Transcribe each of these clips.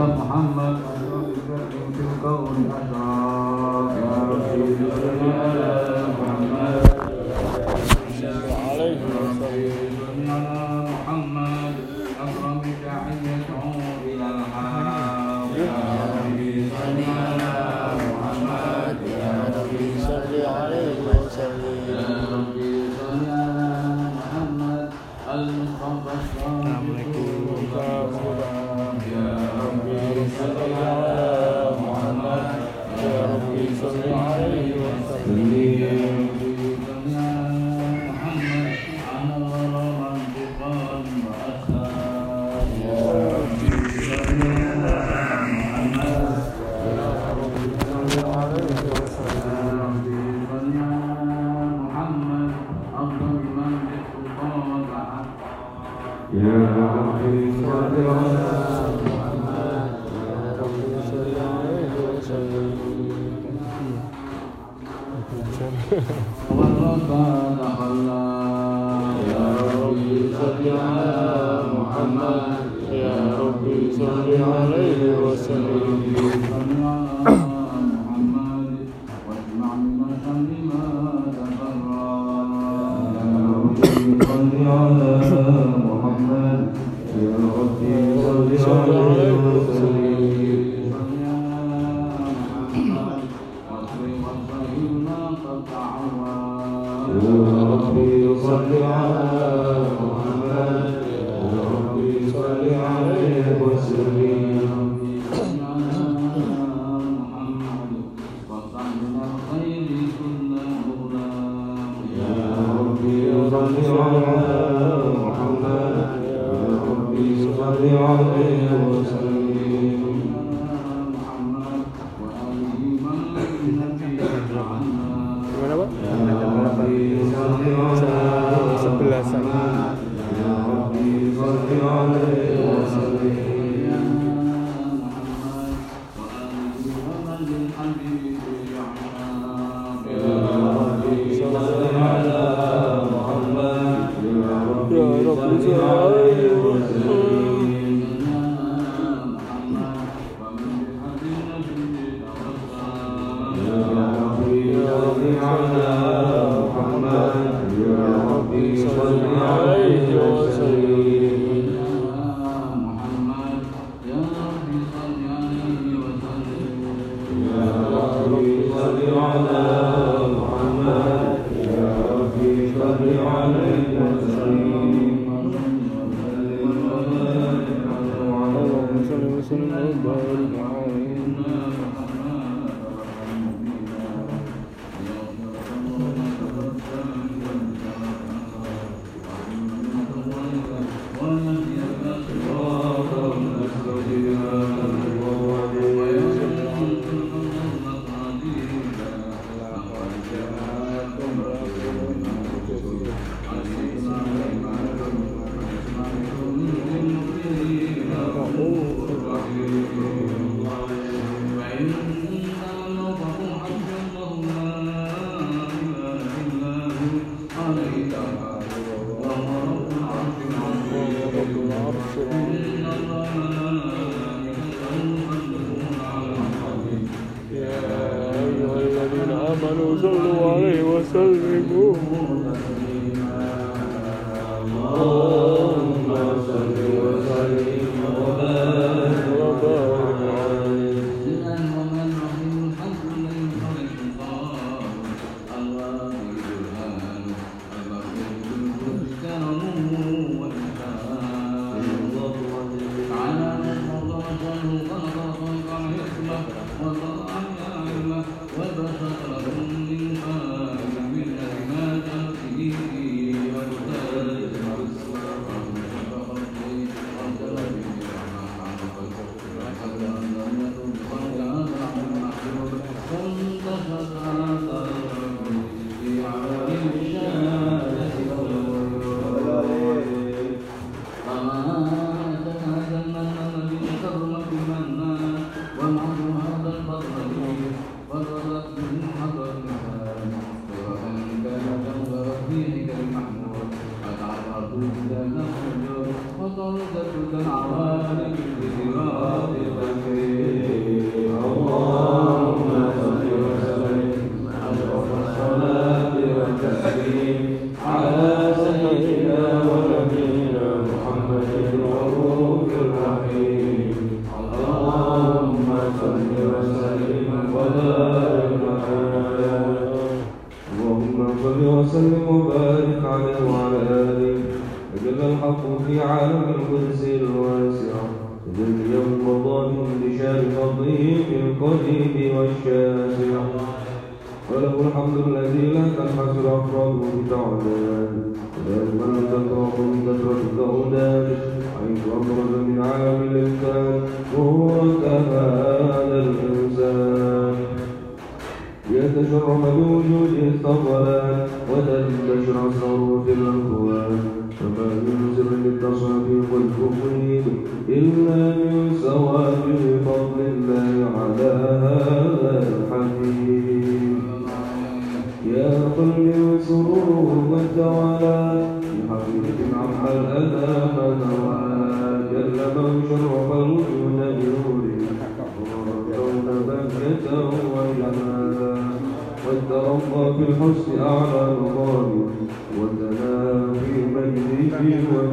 محمد في الكون أشراف يا ربي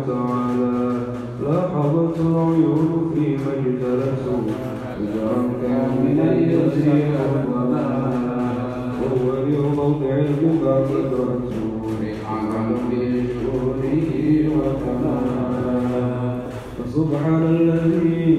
تعالى. لاحظت العيون في مجدلة وجرى كاملا يسير وماء وهو لموضع الجبع قدرة بعمل شهوره وكمال فسبحان الذي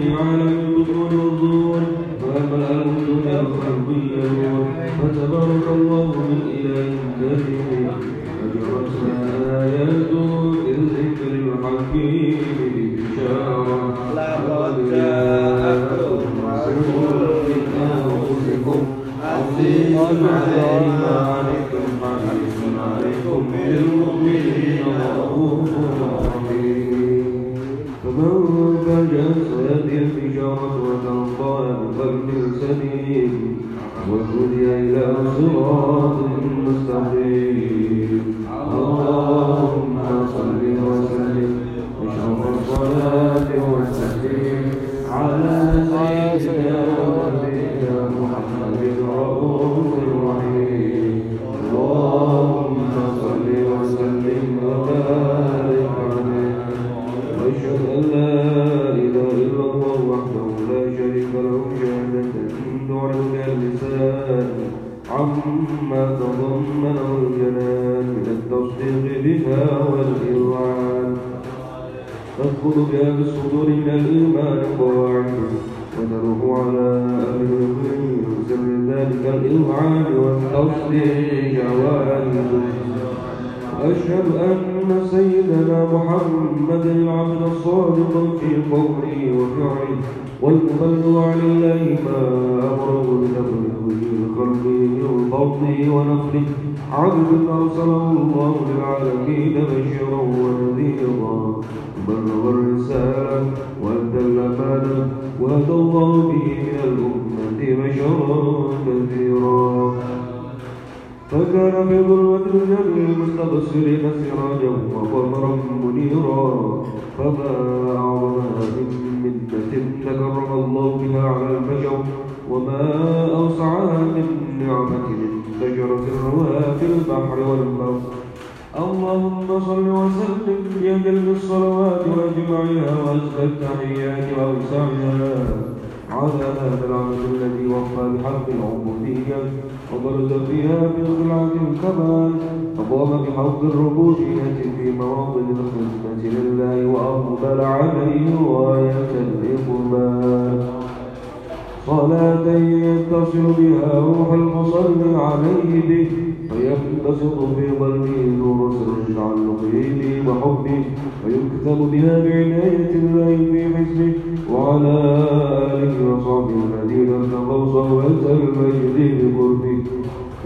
Imanam بها بعناية الله في حزبه وعلى آله وصحبه الذين اتقوا صورة المجد بقربه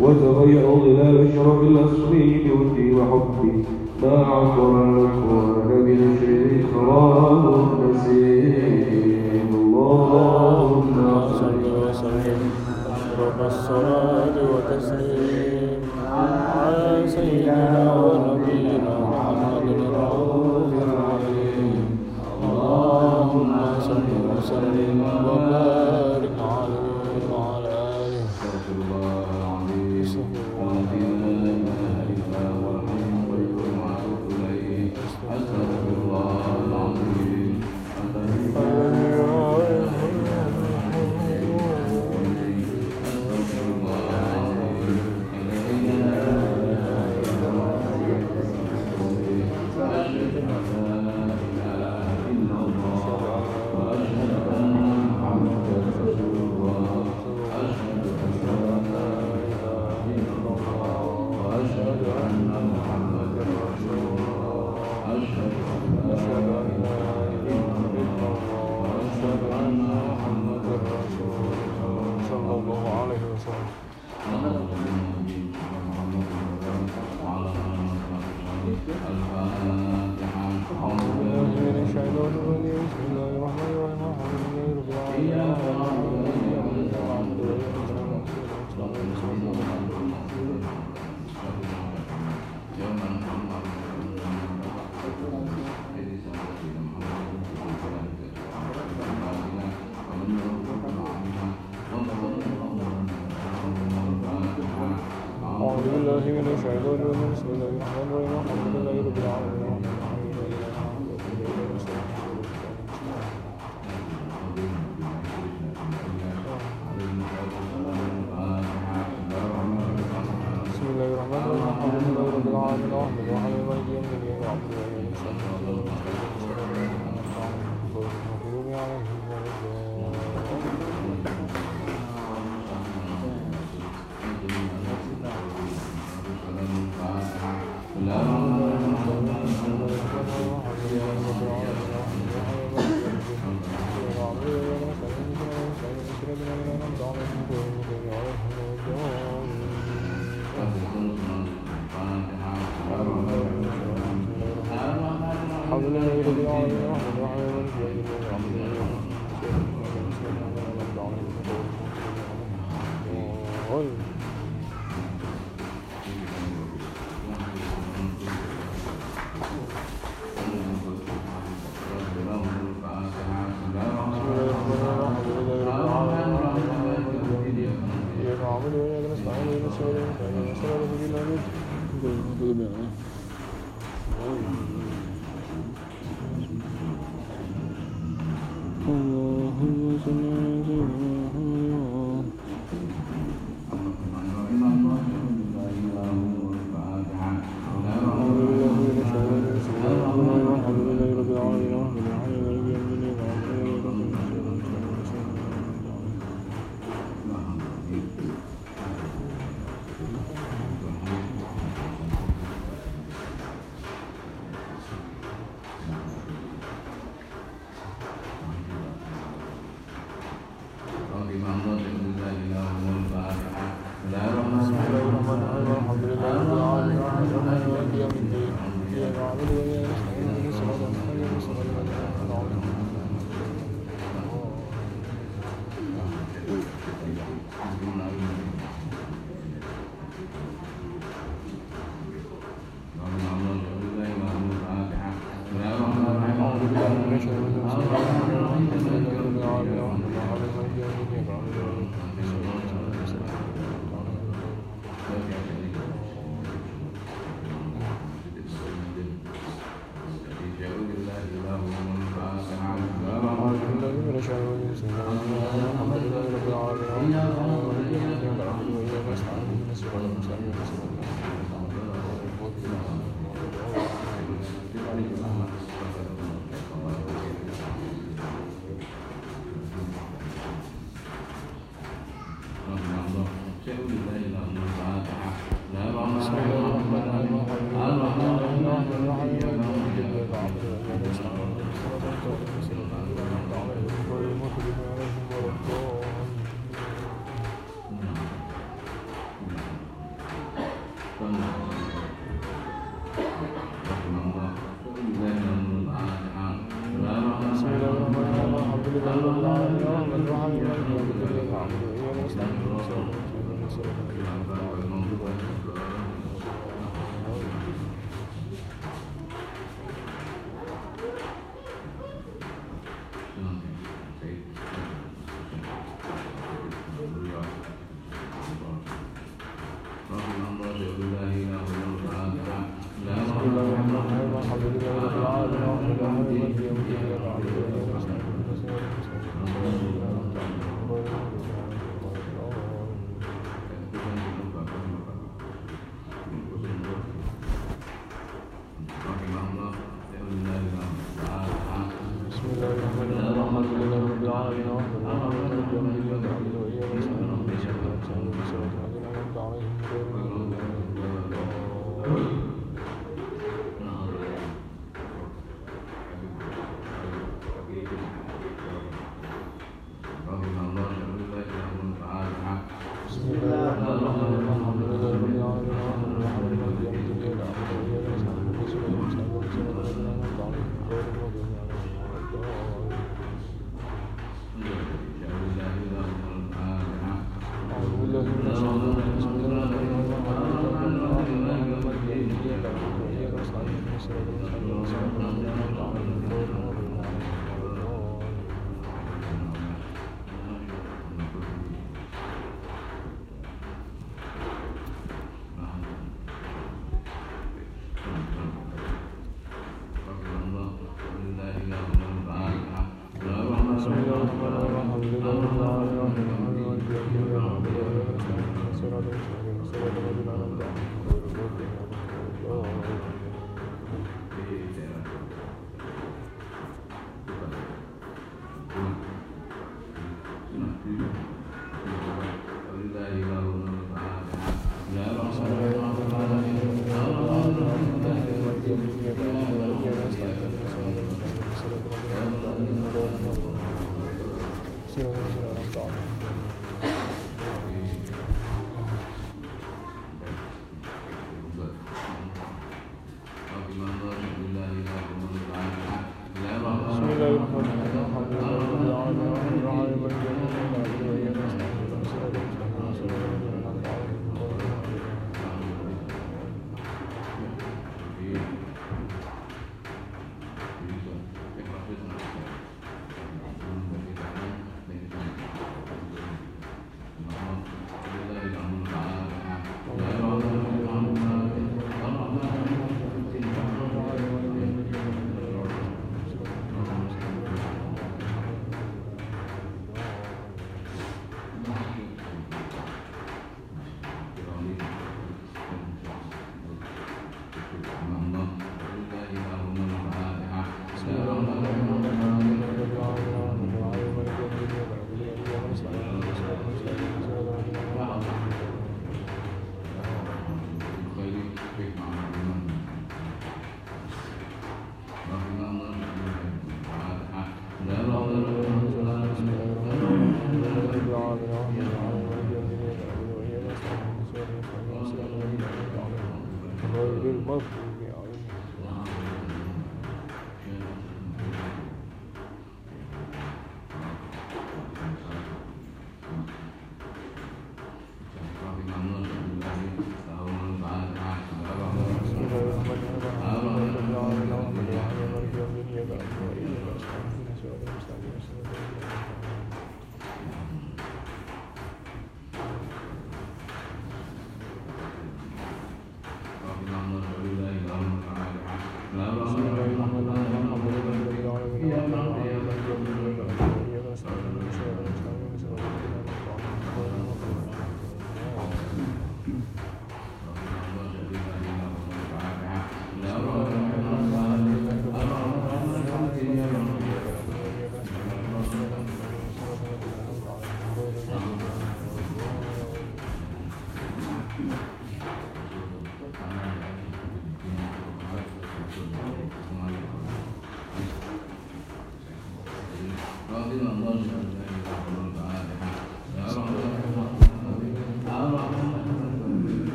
وتبيعوا ظلال الشرف الأصلي بودي وحبه. ما عقر الأكوان بنشر إكرام نسيم اللهم صل وسلم أشرف الصلاة وتسليم على سيدنا ونبينا sarve mama Ooh.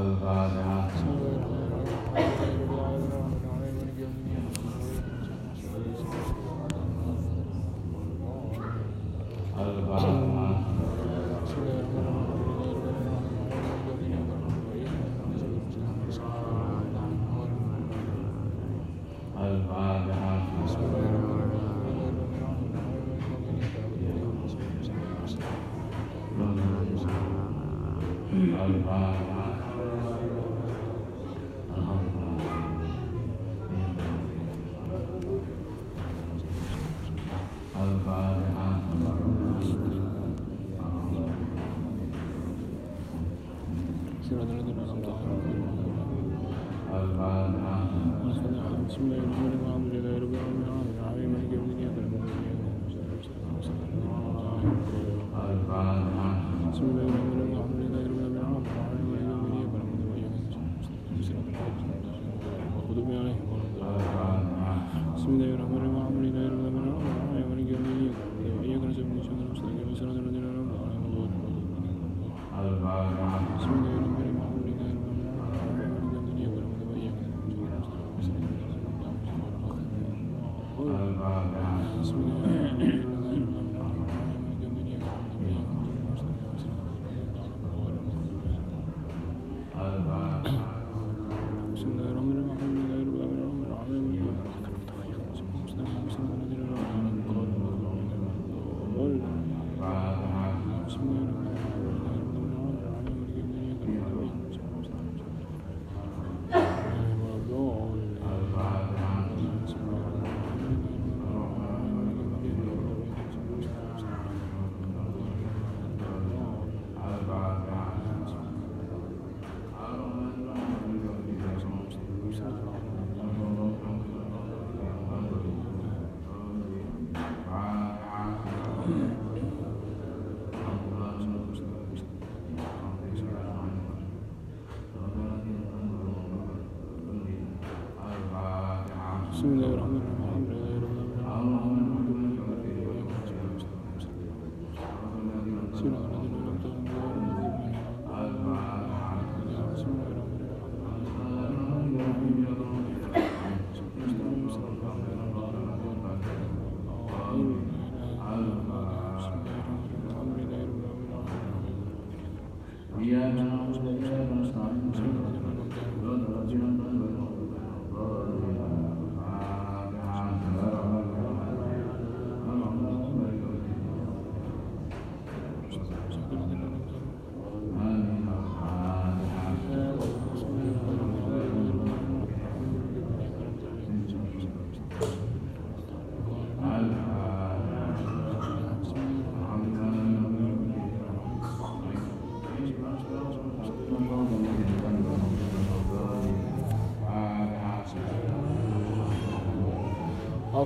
الفاتحة Management.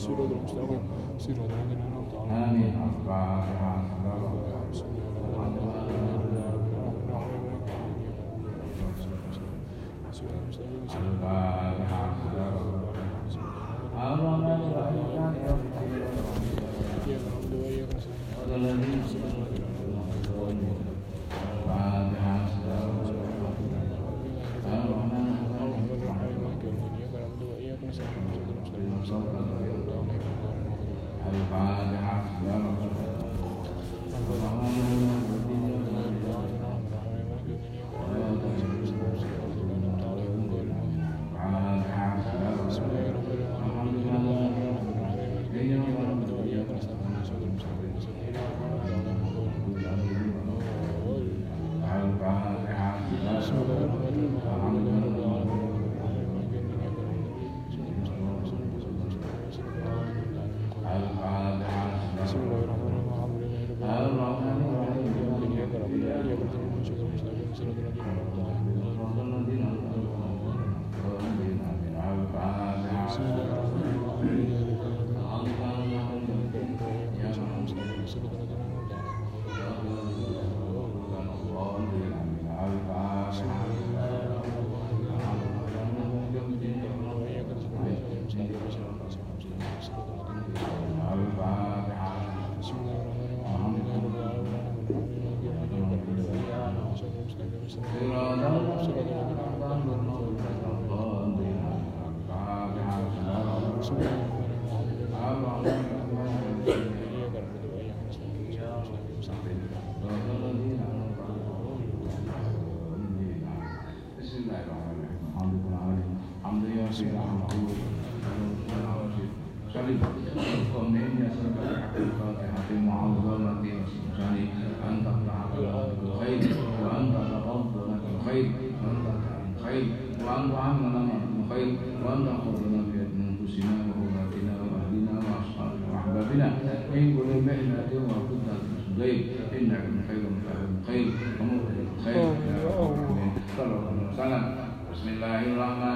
الرسول وذوي الذين أنعمت Bismillahirrahmanirrahim.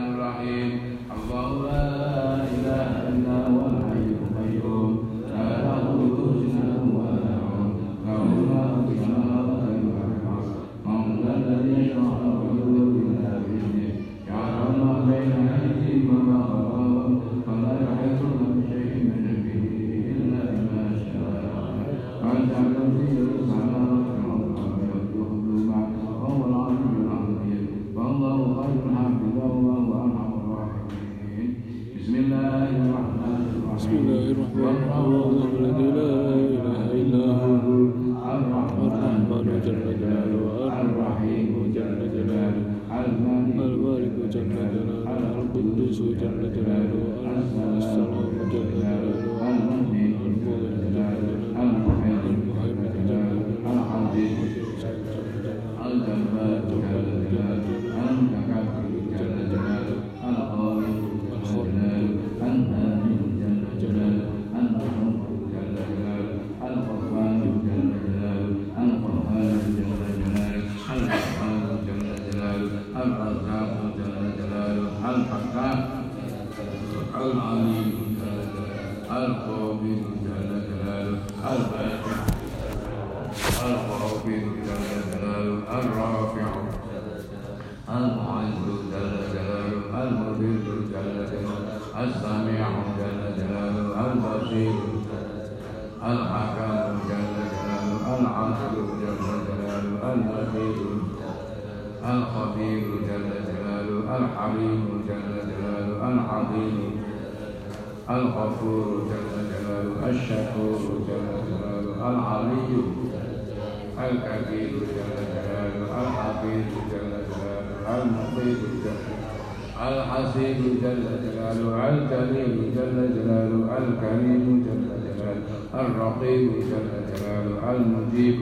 الرقيب جل جلاله المجيب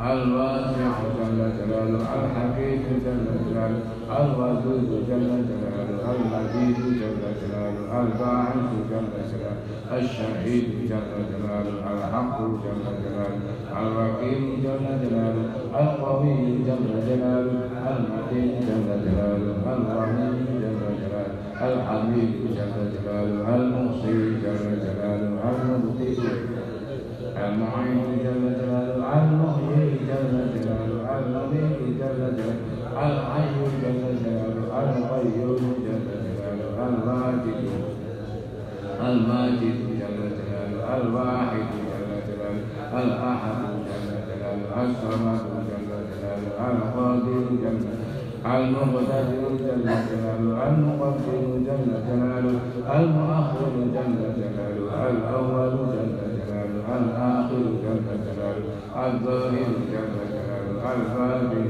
الواسع جل جلاله الحكيم جل جلاله الودود جل جلاله المجيد جل جلاله الباعث جل جلاله الشهيد جل جلاله الحق جل جلاله الرقيب جل جلاله القوي جل جلاله المتين جل جلاله الرحيم جل جلاله الحميد جل جلاله المصير جل جلاله المبتدئ المعين جل جلاله المحيي جل جلاله المميت جل جلاله الحي جل جلاله القيوم جل جلاله الماجد الماجد جل جلاله الواحد جل جلاله الأحد جل جلاله الصمد جل جلاله القادر جل جلاله المقتدر جل جلاله المقدر جل جلاله المؤخر جل جلاله الأول جل الآخر جل جلاله الظاهر جل جلاله الباطن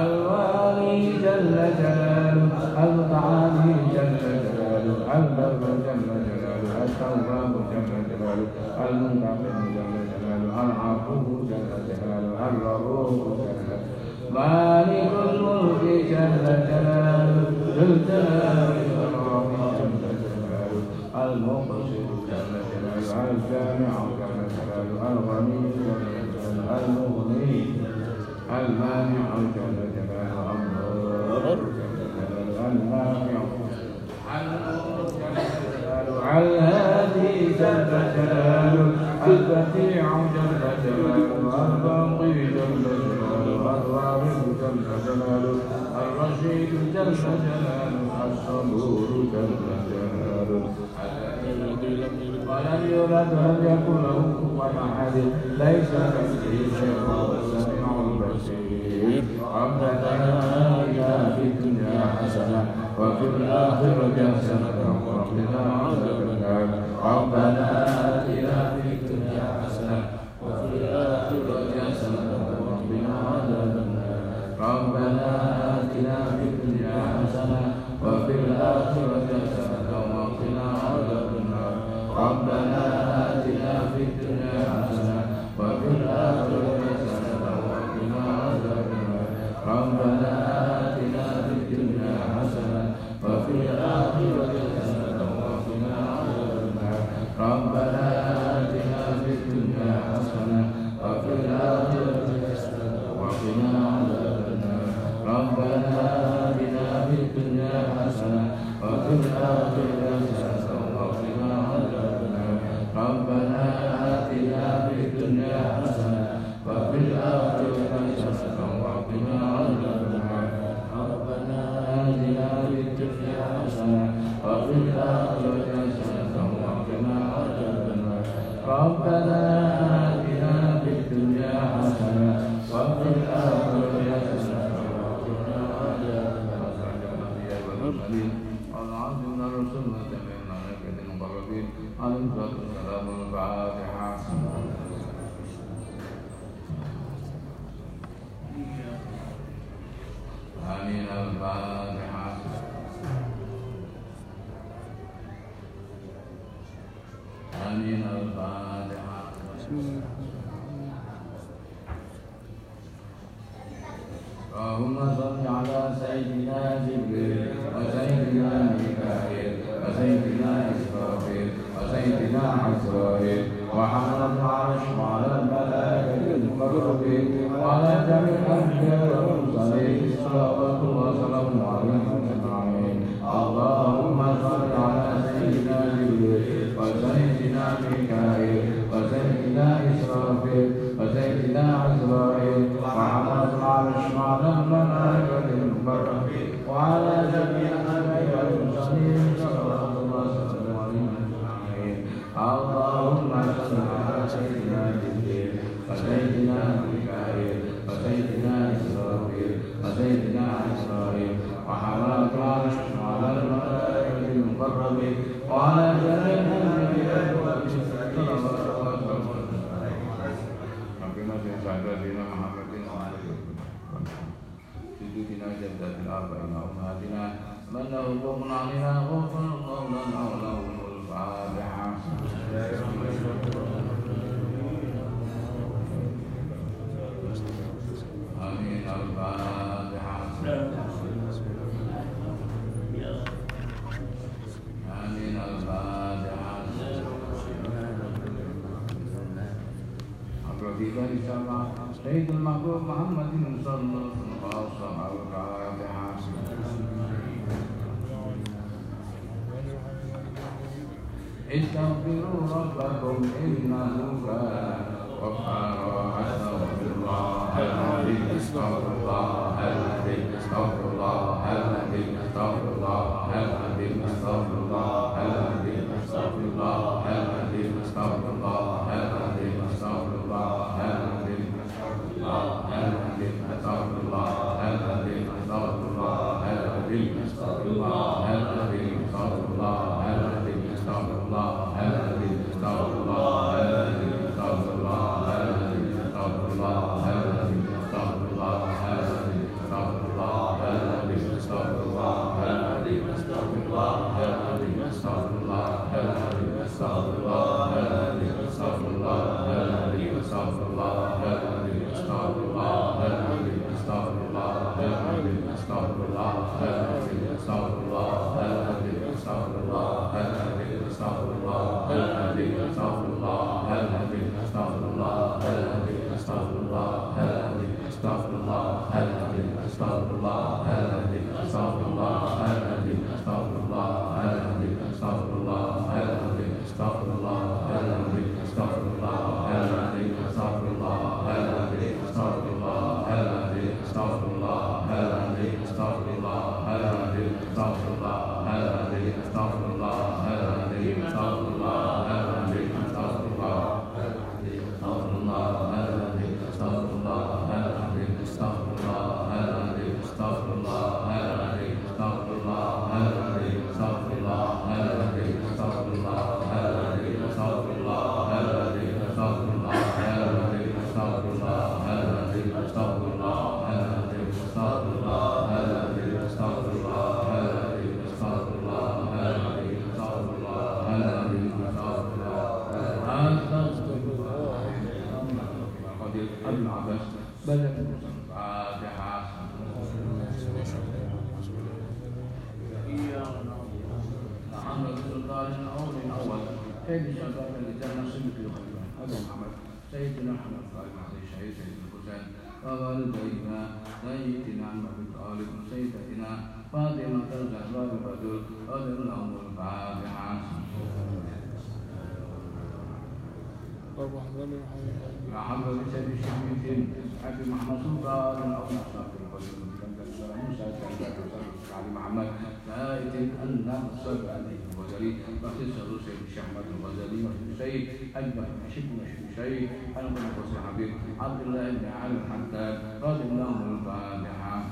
الوالي جل جلاله المتعالي جل جلاله البر جل جلاله التواب جل جلاله المنتقم جل جلاله العفو جل جلاله الرؤوف جل جلاله مالك الملك جل جلاله ذو الجلال المقصد جل جلاله الجامع جل جلاله الغني جل جلاله المغني المانع جل جلاله الله جل جلاله النافع الهادي جل جلاله البديع جل جلاله الباقي جل جلاله الوارث جل جلاله الرشيد جل جلاله الصبور جل جلاله ولم يولد ولم يكن له كفوا أحد. ليس كمثله شيء في الدنيا حسنة وفي الآخرة حسنة وقنا عذاب النار. النار العبد من الرسول وتبعنا لك المقربين عليه الصلاة والسلام الفاتحة Allahumma salli ala Muhammadin wa sallam استغفروا ربكم إنه كان غفارا أستغفر الله العظيم 对的好 سيدنا محمد القائم عليه شهيد سيدنا حسين ووالد ابنا سيدنا محمد طالب سيدتنا فاطمة الزهراء الرجل وابن الام الفاتحة محمد بن شميت ابي محمد سلطان أو موسى محمد. فائت أن صلى عليه الغزالي بخصيص الشيخ احمد الغزالي والحسين اجمع شكل شيء المنقص حبيب عبد الله بن علي الحداد رضي الله عنه الفاتحه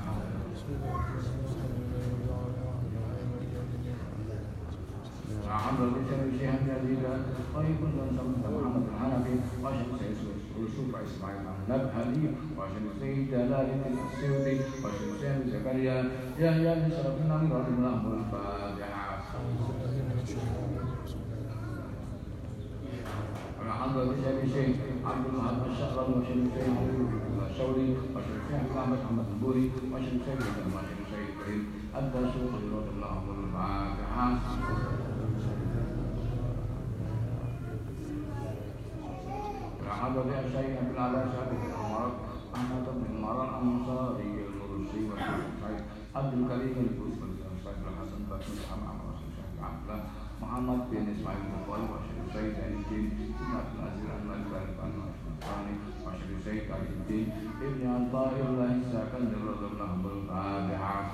وعمر بن شيخ بن يزيد طيب بن محمد الحنفي وشمس يوسف اسماعيل النبهلي وشمسين جلال السيوطي وشمسين زكريا يحيى بن شرف النمر رضي الله عنه الفاتحه عبد بشيء شيء. عبد المعبد الشهر وشم شيء الشوري وشم شيء محمد محمد البوري وشم شيء وشم شيء الكريم. أدى شروط الله اللهم الفاتحة عبد بشيء أبن على شعبه الأمر أحمد بن المرأة الأنصاري المرسي وشم شيء عبد الكريم الفوز بالأنصار الحسن بن محمد عبد محمد بن إسماعيل الأول وشم Saya Aidin, Imam Nazir Ahmad Barfan, Fani, Masyid Said Aidin, Ibn Antahir Lain Sakan, Jawa Nahbul Fadihah.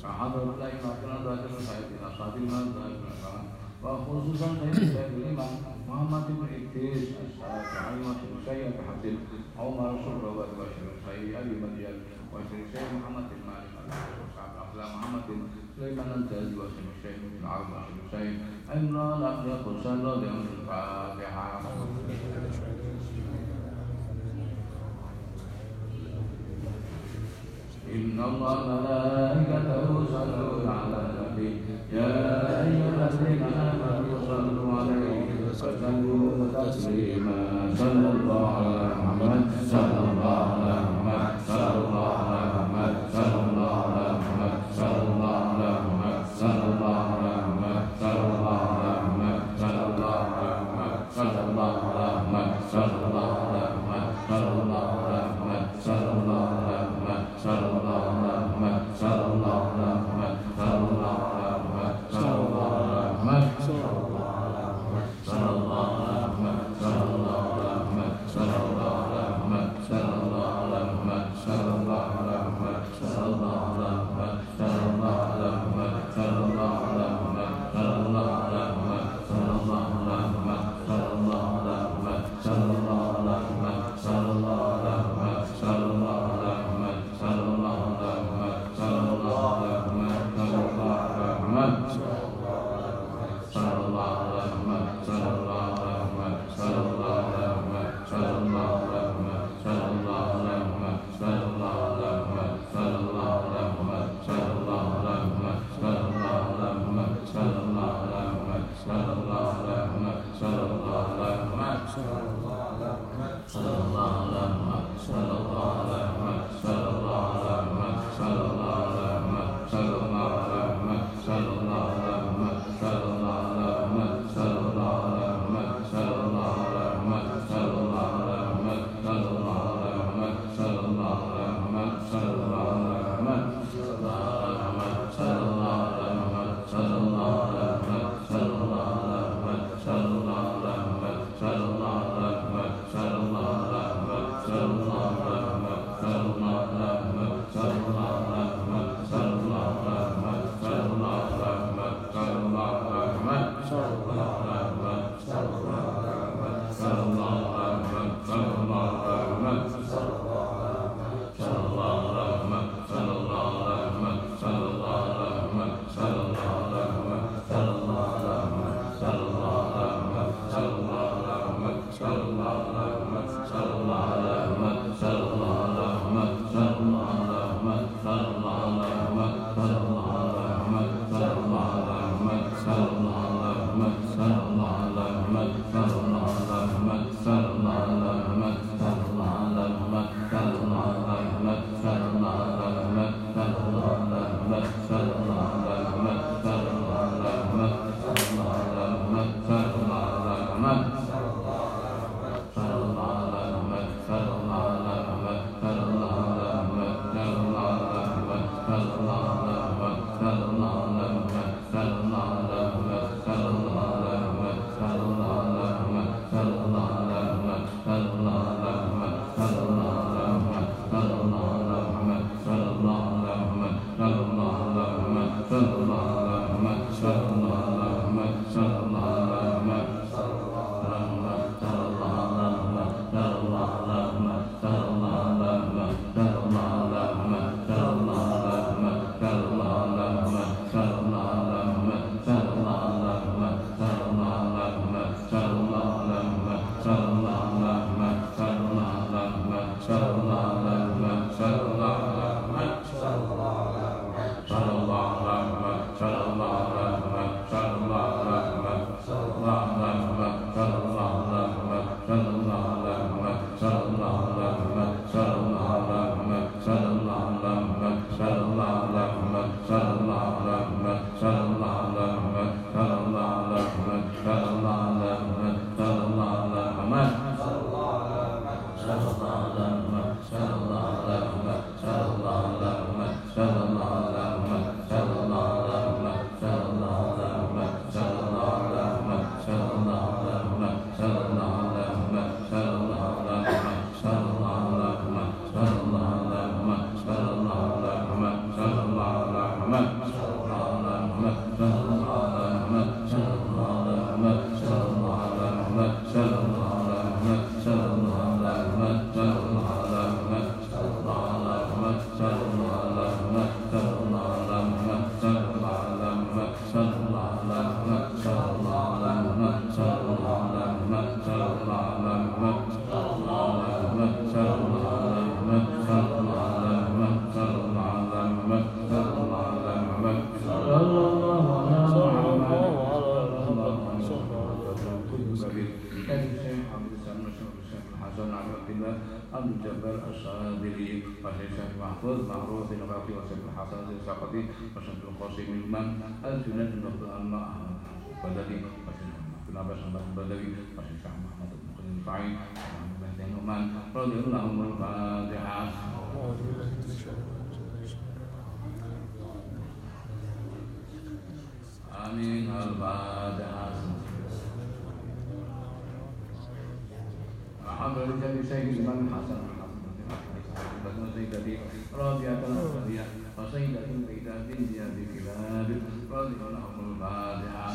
Sahabat Allah yang makna dajar Said Ibn Asadil Man, Dajar Barfan, Wa khususan Said Ibn Iman, Muhammad Ibn Iqtis, Asyid Masyid Said Ibn Habdil, Umar Surah Wa Masyid Said Ibn Madiyah, Masyid Said Muhammad Ibn Malik, Masyid Said Ibn Malik, محمد سليمان الجاد وشم الشيخ بن عبد وشم الشيخ عمران أخلاق الشر رضي الله الفاتحة. إن الله ملائكته يصلون على النبي. يا أيها الذين آمنوا صلوا عليه وسلموا تسليما. صلى الله عليه المحفوظ Alhamdulillah, بنفاقه وشرب الحسنات وسقطه وشرب القاسم الماء الجنة الماء Alhamdulillah, kenapa sahabat Badawi masih sama Ahmad bin Khalil Fa'in Alhamdulillah, bin Numan radhiyallahu anhu al-Fatihah al-Fatihah Alhamdulillah bisa فسيد بي راضية مرضية وسيد في تهديني بكلاب راضي لهم الفاتحة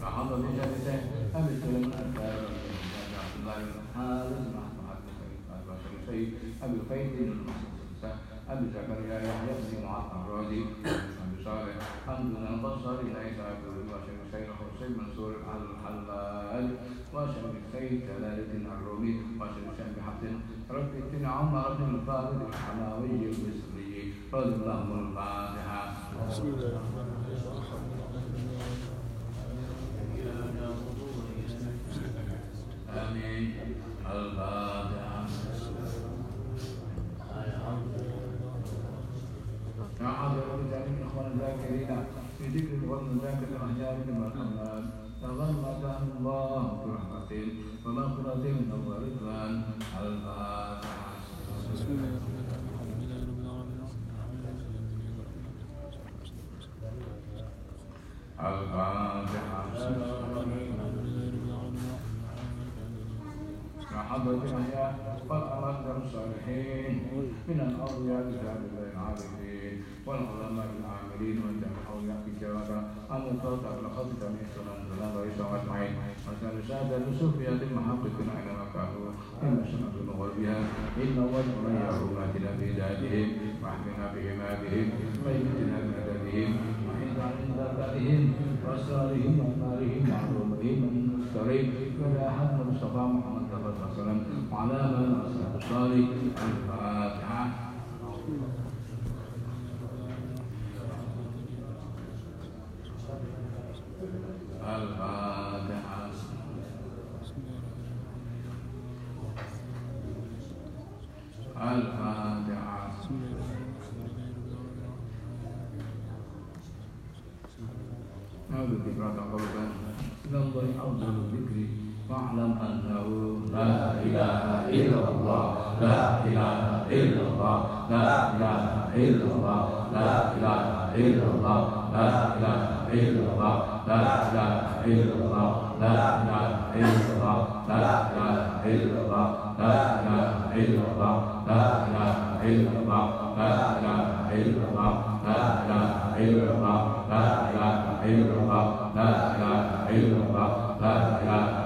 فحضر لجلسه أبي سلم الأكبر عبد الله بن حارث أبي قيس أبي زكريا يحيى بن معطى الرازي أبي صالح حمد البصري ليس عبد الله شيخ حسين منصور الحلال وأشهد السيد جلال الدين الرومي وأشهد الشيخ بحفظ رب الدين عمر بن الفاضل الحماوي المصري رضي الله الفاتحة. بسم الله الرحمن الرحيم. Sayyidina Muhammad Sallallahu alaihi wa sallam Wa maqratim wa maqratim wa maqratim الصالحين من الأولياء بجانب العابدين والعلماء العاملين وجعل أولياء بجوابا أن الفوز على خلقك من سلام سلام ويسع أجمعين وجعل شهادة لسفية المحقق أينما كانوا إن سنة وبها إن وجهنا يا رماتنا بذاتهم واحمنا بهماتهم ويمتنا بأدبهم وعند عند ذاتهم وأسرارهم وأنارهم وعلومهم ومن المسترين ولا أحد مصطفى محمد وسلم. على من الصالح الفاتحة. الفاتحة. الفاتحة. هذا الذكر قبل ننظر أفضل الذكر fa'lam annahu la ilaha illallah la ilaha illallah la ilaha illallah la ilaha illallah la ilaha illallah la ilaha illallah la ilaha illallah la ilaha illallah la ilaha illallah la ilaha illallah la ilaha illallah la ilaha illallah la ilaha illallah la ilaha illallah la ilaha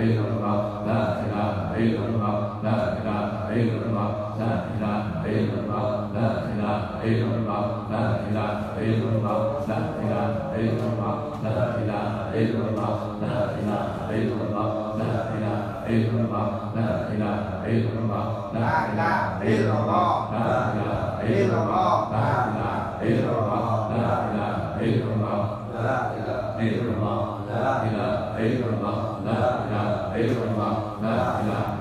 Amen.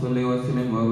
salli wa sallim wa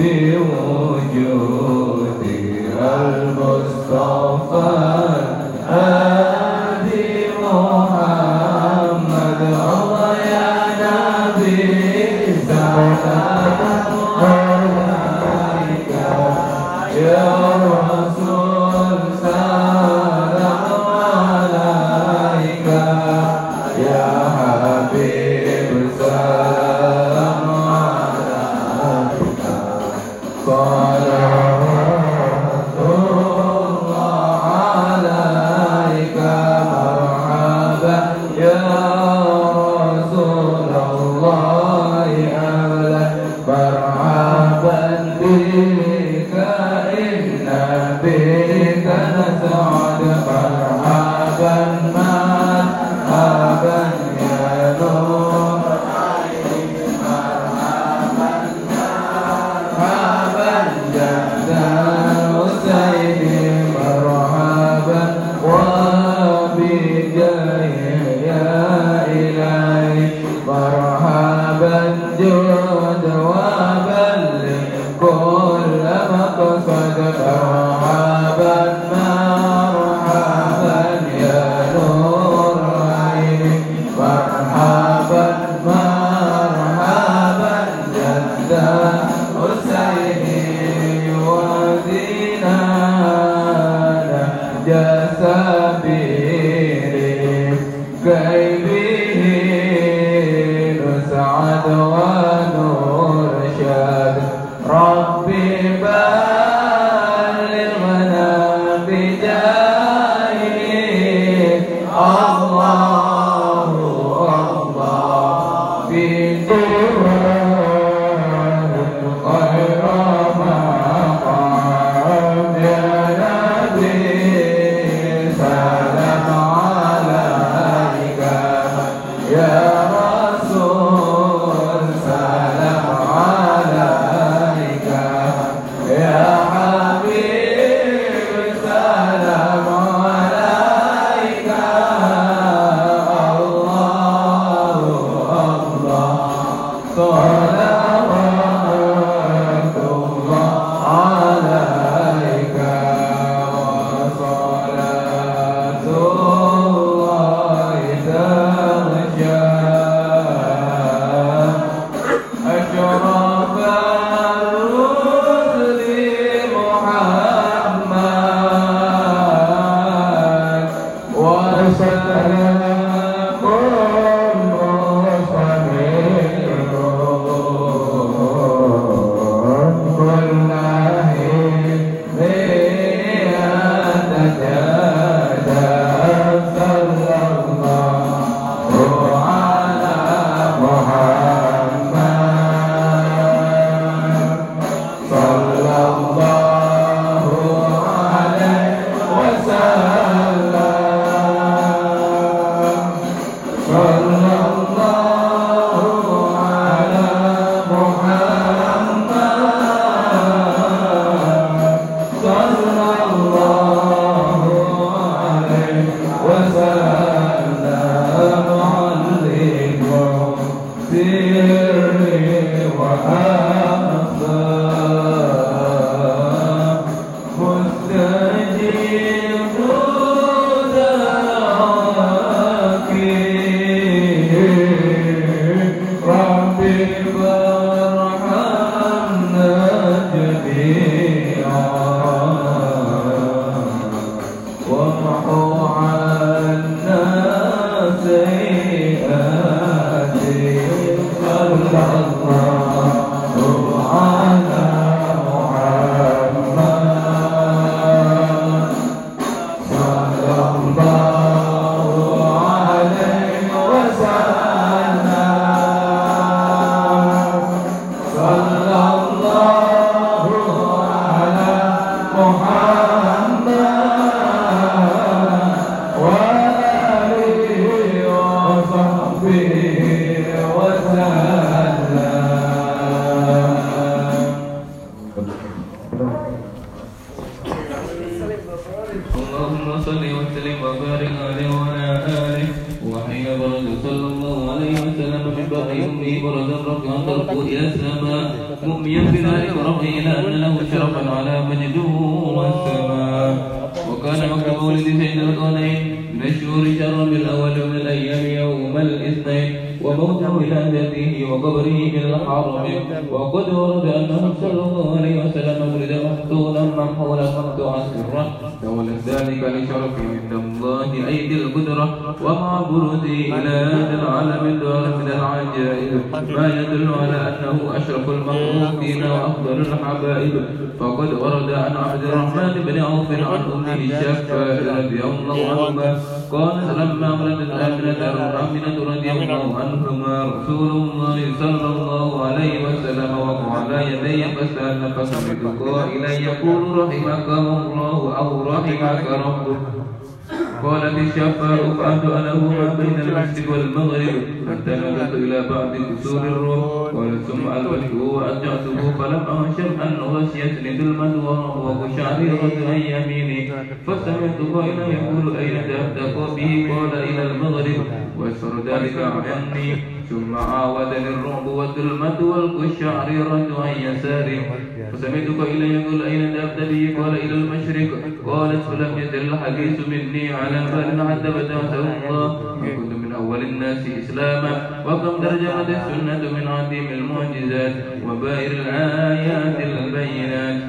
يا حبيب سلام السنة من عظيم المعجزات وبائر الآيات البينات.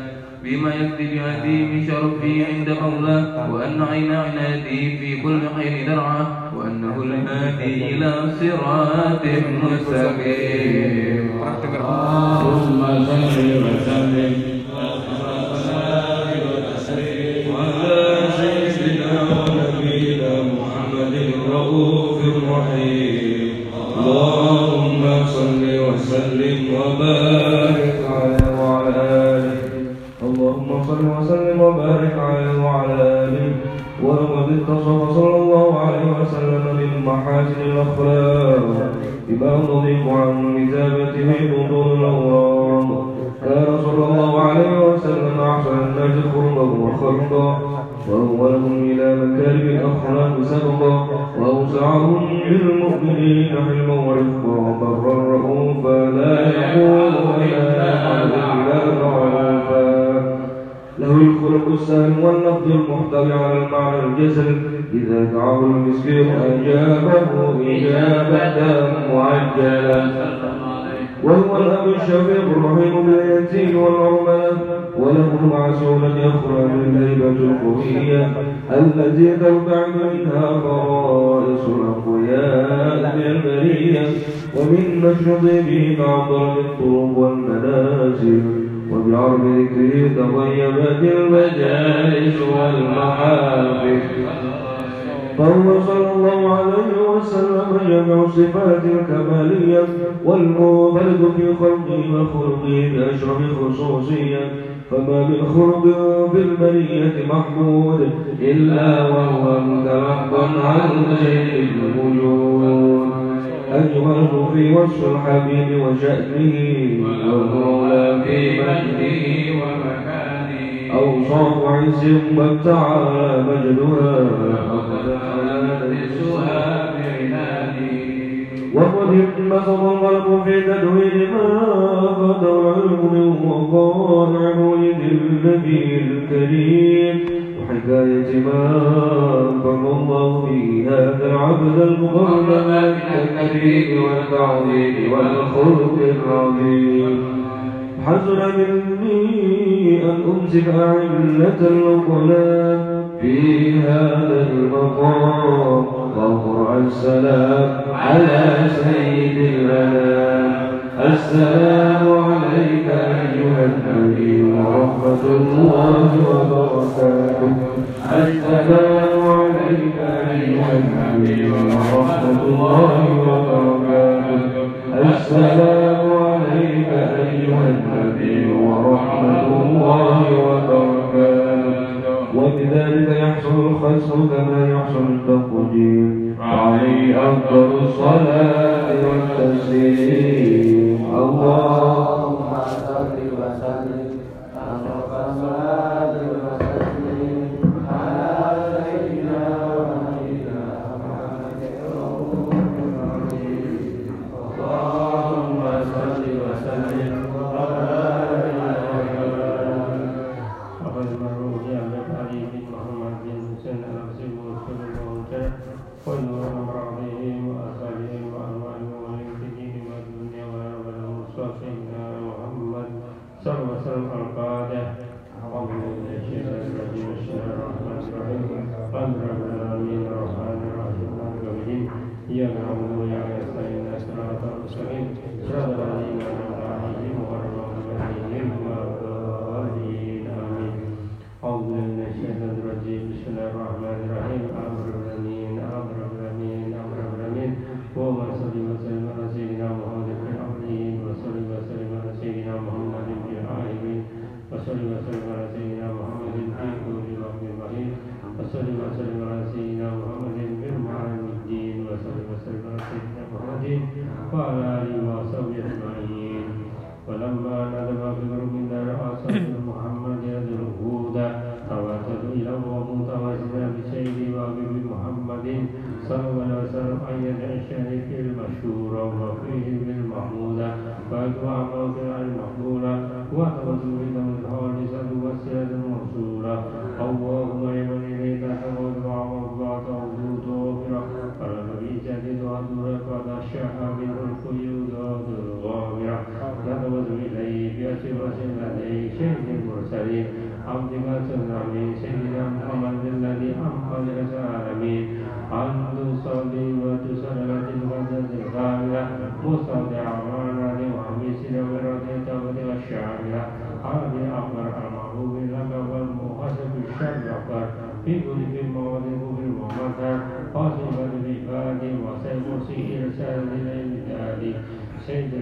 بما يكفي بعظيم شرفي عند مولاه وأن عين عنايته في كل حين درعه وأنه الهادي إلى صراط مستقيم. صل وسلم. المسكين أجابة إجابة معجلة. وهو الأب الشفيق الرحيم باليتيم والعملاء وله مع سهولة أخرى الهيبة القوية. التي ترتعد منها فرائص الأقوياء البرية. ومن نشر به ضرب الطرق والمنازل. وبعرض ذكره تطيبت المجالس والمحافل. فهو صلى الله عليه وسلم جمع صفات الكمالية والمنفرد في خلقه وخلقه بأشرف خصوصية. فما من خلق في البرية محمود إلا وهو مترقب عن سيد الوجود أجمل في وصف الحبيب وشأنه والمولى في مجده ومكانه. أوصاف عز وابتعى مجدها. وقد انبسط القلب في تدوين ما فات العلم من وقائع مولد النبي الكريم. وحكاية ما أنفق الله في هذا العبد المقرب من التكريم والتعظيم والخلق العظيم. حزن مني أن أمسك علة العقلاء في هذا المقام. وقرأ السلام على سيد الأنام السلام عليك أيها النبي ورحمة الله وبركاته. السلام عليك أيها النبي ورحمة الله وبركاته. السلام الخسر كما يحصل التقدير عليه أفضل الصلاة والتسليم اللهم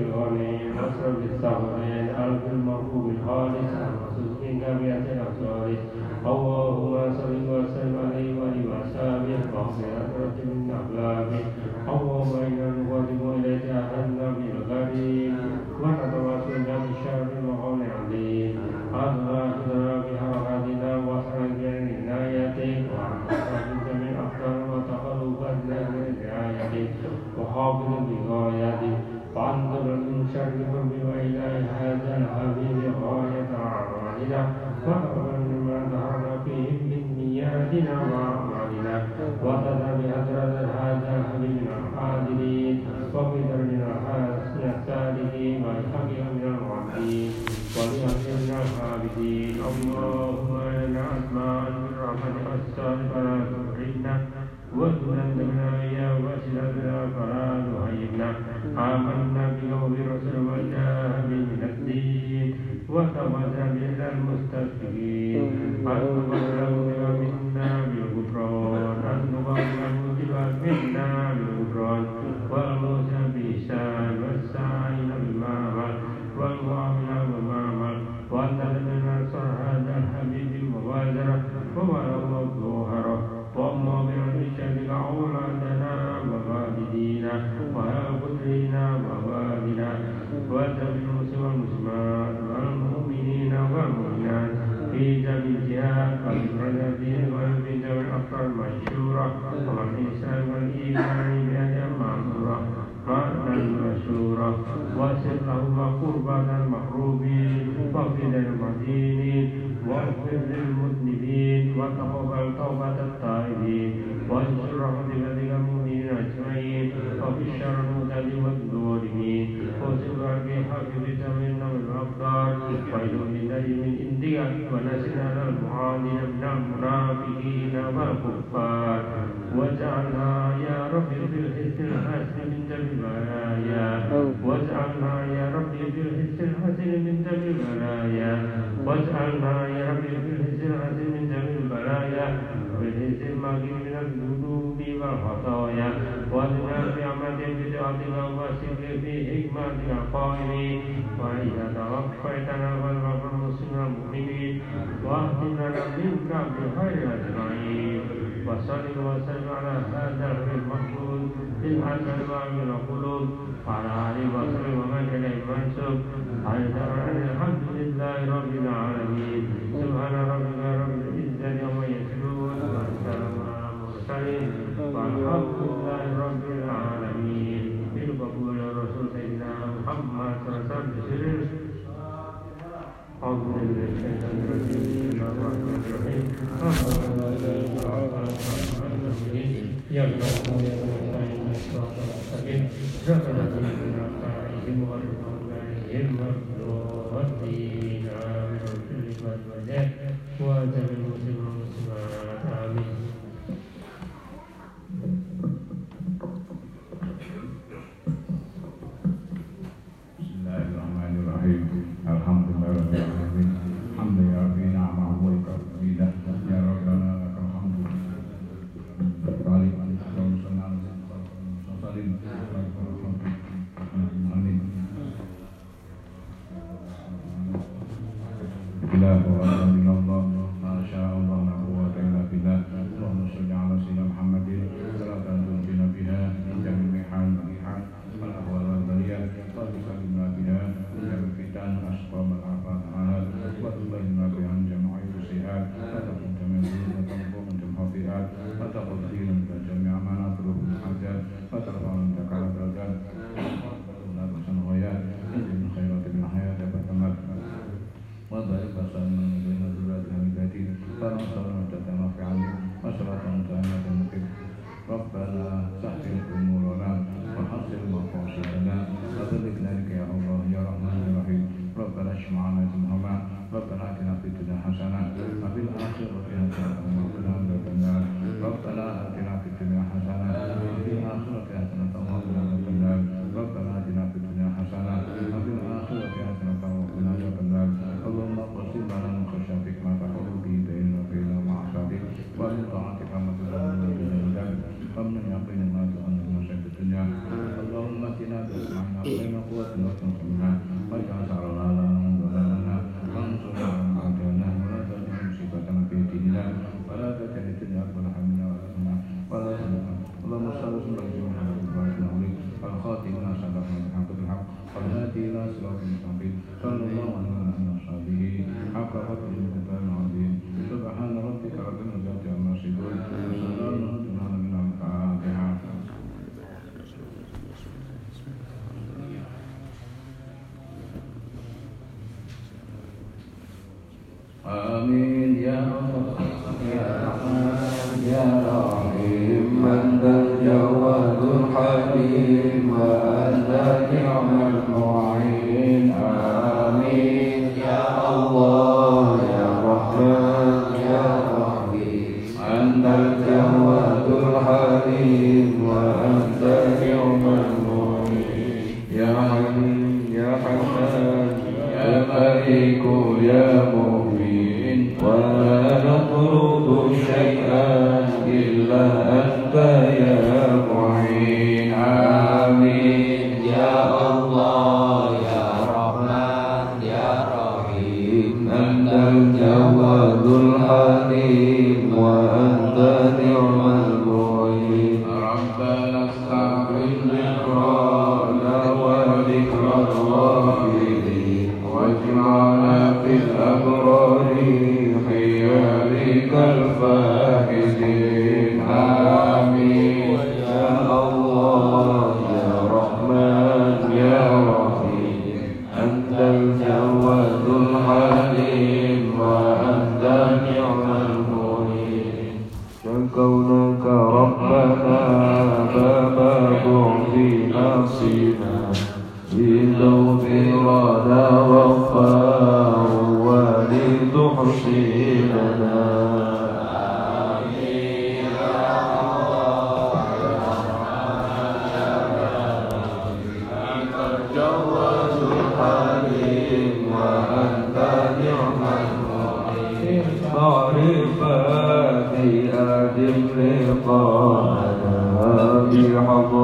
الأولين أصل بالصبرين أرض المرفوع الخالص منها إياه وأسلافنا فلا تهيبنا آمنا بك وبرسل وجاه من الدين وتوفنا من المستقيم وبئس الإيمان أجمع مرة مشورة واسر له قربة المحرومين وفد المدينين واغفر للمذنبين وتقبل توبة التائبين وانصر رحمتك المؤمنين أجمعين وبشر المهتد والظالمين وسر بحفظك منا والأقدار وإلى النجم من عندك ونسنا المعادين من المنافقين والكفار Wahai orang-orang yang beriman, وصلي وسلم على هذا المقصود إن الأنواع من القلوب وعلى آله وصحبه ومن إليه منسوب. الحمد لله رب العالمين. سبحان ربك رب العزة يوم يصفون والسلام على المرسلين. والحمد لله رب العالمين. بالقبول رسول سيدنا محمد صلى الله عليه وسلم. أعوذ بالله من الشيطان الرجيم. بسم الله الرحمن الرحيم. よりの思 وتقبل دينك جميع ما نطلبه من حاجات وترفع منك على الدرجات ولا تحسن غايات من خيرات من حياة فتمت وبارك وسلم من بين ذرات الهمداتي فنصر مدة رفع عليك وصلاة متأمة مقيم ربنا سهل أمورنا وحصل مقاصدنا وبلغ ذلك يا الله يا رحمن الرحيم ربنا اشمعنا جمهما ربنا آتنا في الدنيا حسنة وفي الآخرة حسنة وقنا عذاب النار ربنا آتنا في الدنيا حسنة وفي الآخرة حسنة وقنا عذاب النار ربنا آتنا في الدنيا حسنة وفي الآخرة حسنة وقنا عذاب النار اللهم اقسم لنا من خشيتك ما تحول به بيننا وبين معصيتك ومن طاعتك ما تبلغنا به جنتك ومن يقين ما تؤمن من شر الدنيا اللهم اتنا بأسماعنا وبين قوتنا وتنصرنا atau ada الفاتحة لقاءنا بحضرة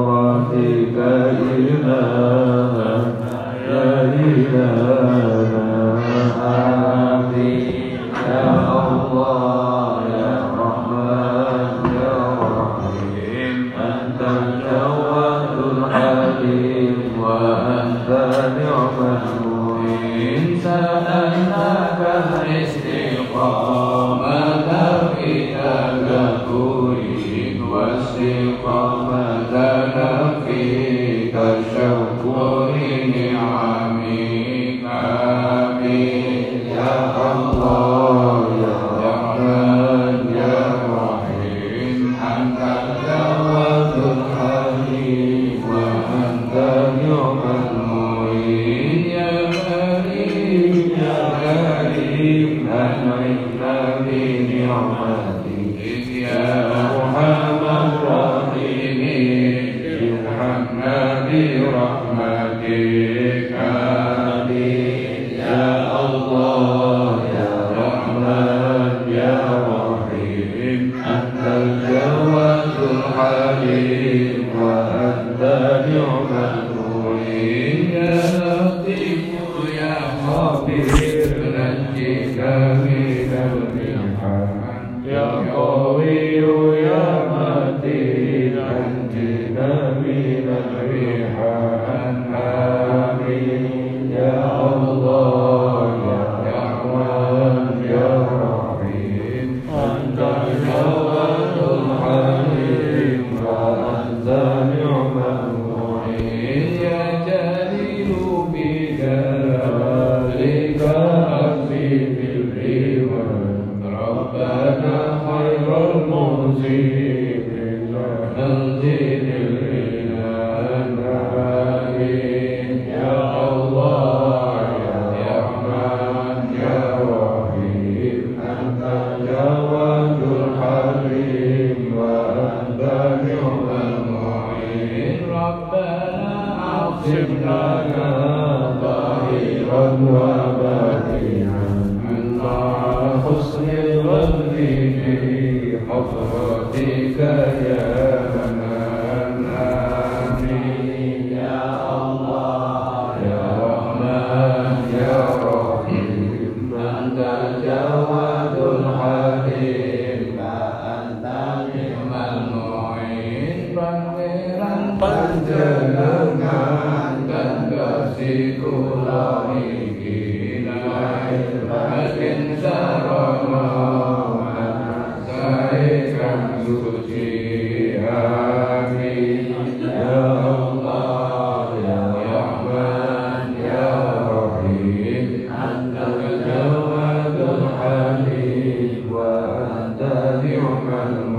Hallelujah.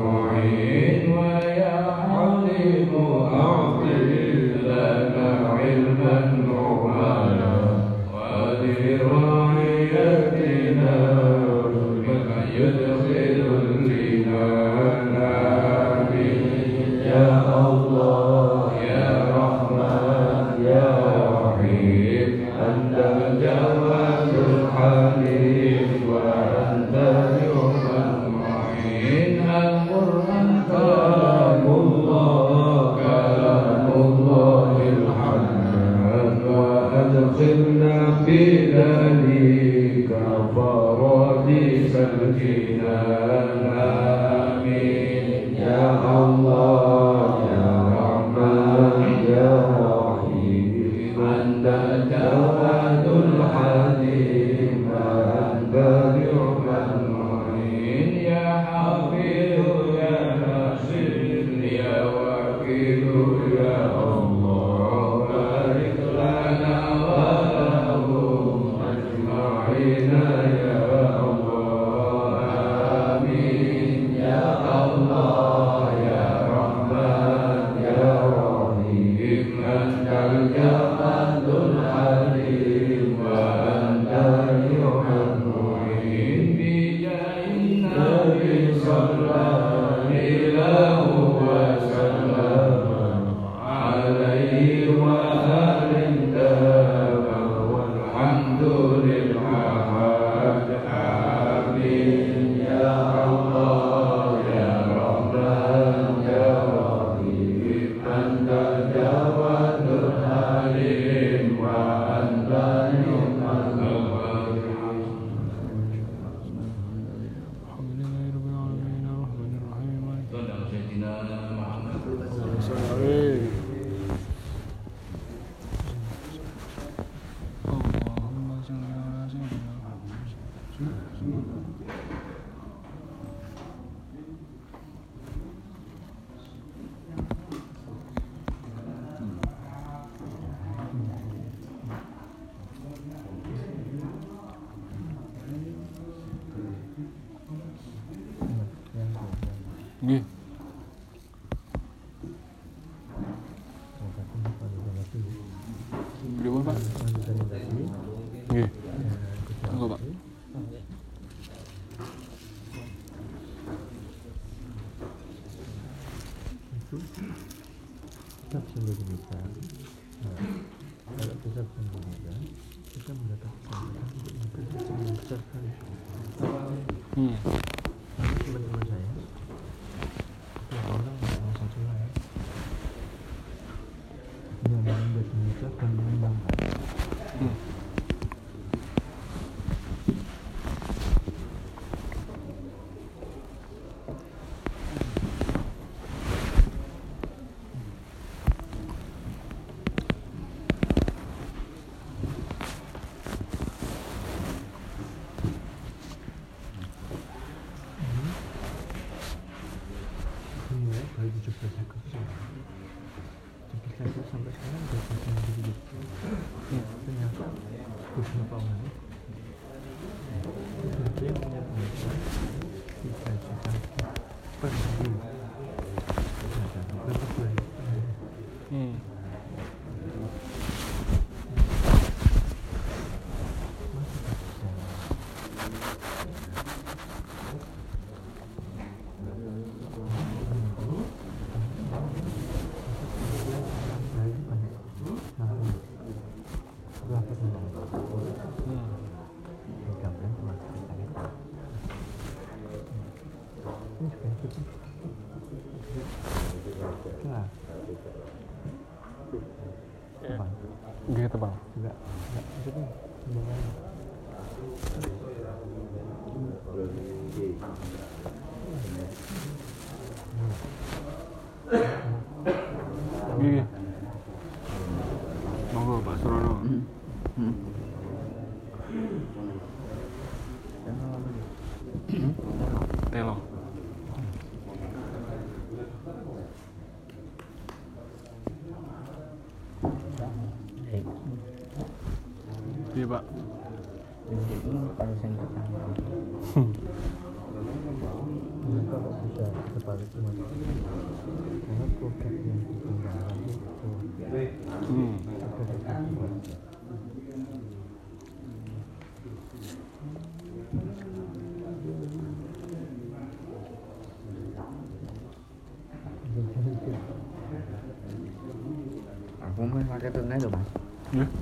Vamos lá que tá nada, mano.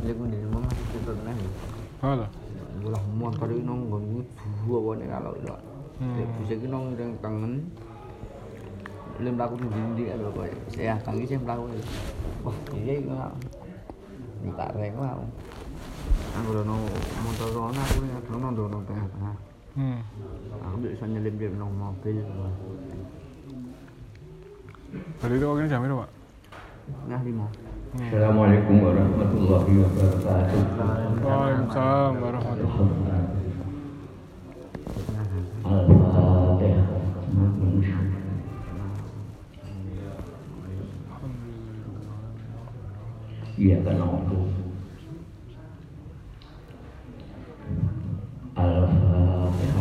Lego ni mama kita tak nak. Hala. Ulah mon kali nong gon dua bon ni kalau dah. Tapi saya kena nong dengan tangan. Lem dah aku sendiri dia ada kau. Saya tangi saya dah. Wah, dia enggak. Tak reng lah. Angolano Montazor na ko na thang nong do nong ta ha. Hmm. Ang bi san lên biển nong mo pe rồi. Tadi tu orang jamir apa? Nah lima. Assalamualaikum warahmatullahi wabarakatuh. Waalaikumsalam warahmatullahi wabarakatuh. Iya kan aku. Alhamdulillah.